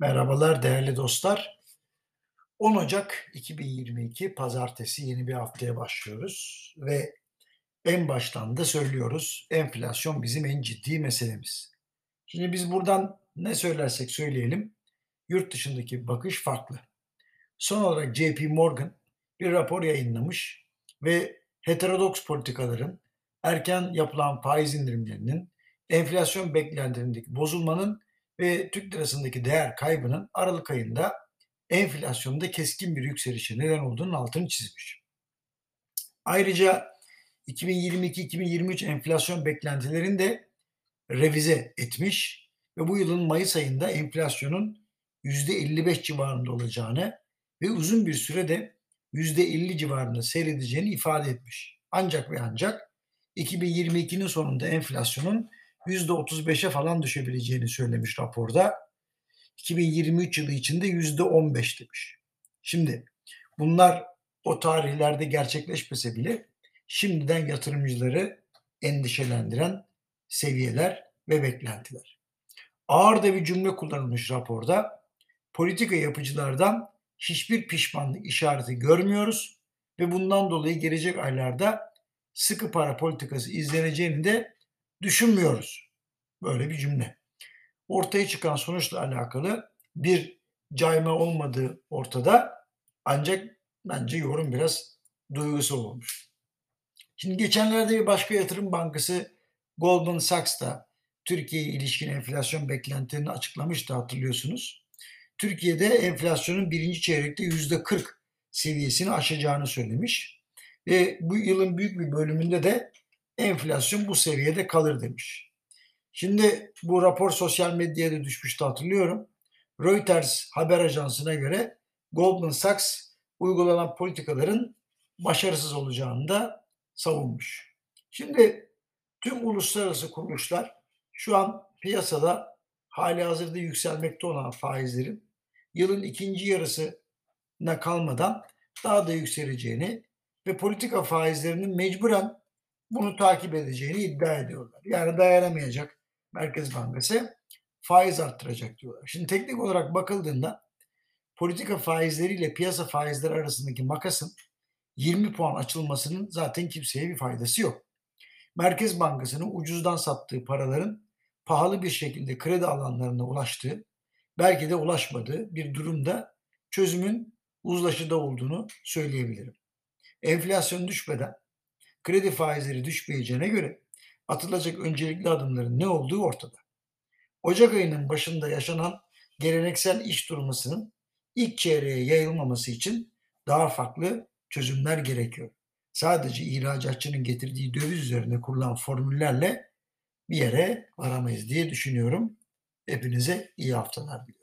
Merhabalar değerli dostlar. 10 Ocak 2022 Pazartesi yeni bir haftaya başlıyoruz ve en baştan da söylüyoruz enflasyon bizim en ciddi meselemiz. Şimdi biz buradan ne söylersek söyleyelim yurt dışındaki bakış farklı. Son olarak JP Morgan bir rapor yayınlamış ve heterodoks politikaların erken yapılan faiz indirimlerinin enflasyon beklentilerindeki bozulmanın ve Türk lirasındaki değer kaybının Aralık ayında enflasyonda keskin bir yükselişe neden olduğunun altını çizmiş. Ayrıca 2022-2023 enflasyon beklentilerini de revize etmiş ve bu yılın Mayıs ayında enflasyonun %55 civarında olacağını ve uzun bir sürede %50 civarında seyredeceğini ifade etmiş. Ancak ve ancak 2022'nin sonunda enflasyonun %35'e falan düşebileceğini söylemiş raporda. 2023 yılı içinde %15 demiş. Şimdi bunlar o tarihlerde gerçekleşmese bile şimdiden yatırımcıları endişelendiren seviyeler ve beklentiler. Ağır da bir cümle kullanılmış raporda. Politika yapıcılardan hiçbir pişmanlık işareti görmüyoruz ve bundan dolayı gelecek aylarda sıkı para politikası izleneceğini de düşünmüyoruz. Böyle bir cümle. Ortaya çıkan sonuçla alakalı bir cayma olmadığı ortada ancak bence yorum biraz duygusal olmuş. Şimdi geçenlerde bir başka yatırım bankası Goldman Sachs da Türkiye'ye ilişkin enflasyon beklentilerini açıklamıştı hatırlıyorsunuz. Türkiye'de enflasyonun birinci çeyrekte yüzde 40 seviyesini aşacağını söylemiş. Ve bu yılın büyük bir bölümünde de enflasyon bu seviyede kalır demiş. Şimdi bu rapor sosyal medyaya da düşmüştü hatırlıyorum. Reuters haber ajansına göre Goldman Sachs uygulanan politikaların başarısız olacağını da savunmuş. Şimdi tüm uluslararası kuruluşlar şu an piyasada hali hazırda yükselmekte olan faizlerin yılın ikinci yarısına kalmadan daha da yükseleceğini ve politika faizlerinin mecburen bunu takip edeceğini iddia ediyorlar. Yani dayanamayacak Merkez Bankası faiz arttıracak diyorlar. Şimdi teknik olarak bakıldığında politika faizleriyle piyasa faizleri arasındaki makasın 20 puan açılmasının zaten kimseye bir faydası yok. Merkez Bankası'nın ucuzdan sattığı paraların pahalı bir şekilde kredi alanlarına ulaştığı, belki de ulaşmadığı bir durumda çözümün uzlaşıda olduğunu söyleyebilirim. Enflasyon düşmeden kredi faizleri düşmeyeceğine göre atılacak öncelikli adımların ne olduğu ortada. Ocak ayının başında yaşanan geleneksel iş durmasının ilk çeyreğe yayılmaması için daha farklı çözümler gerekiyor. Sadece ihracatçının getirdiği döviz üzerine kurulan formüllerle bir yere varamayız diye düşünüyorum. Hepinize iyi haftalar diliyorum.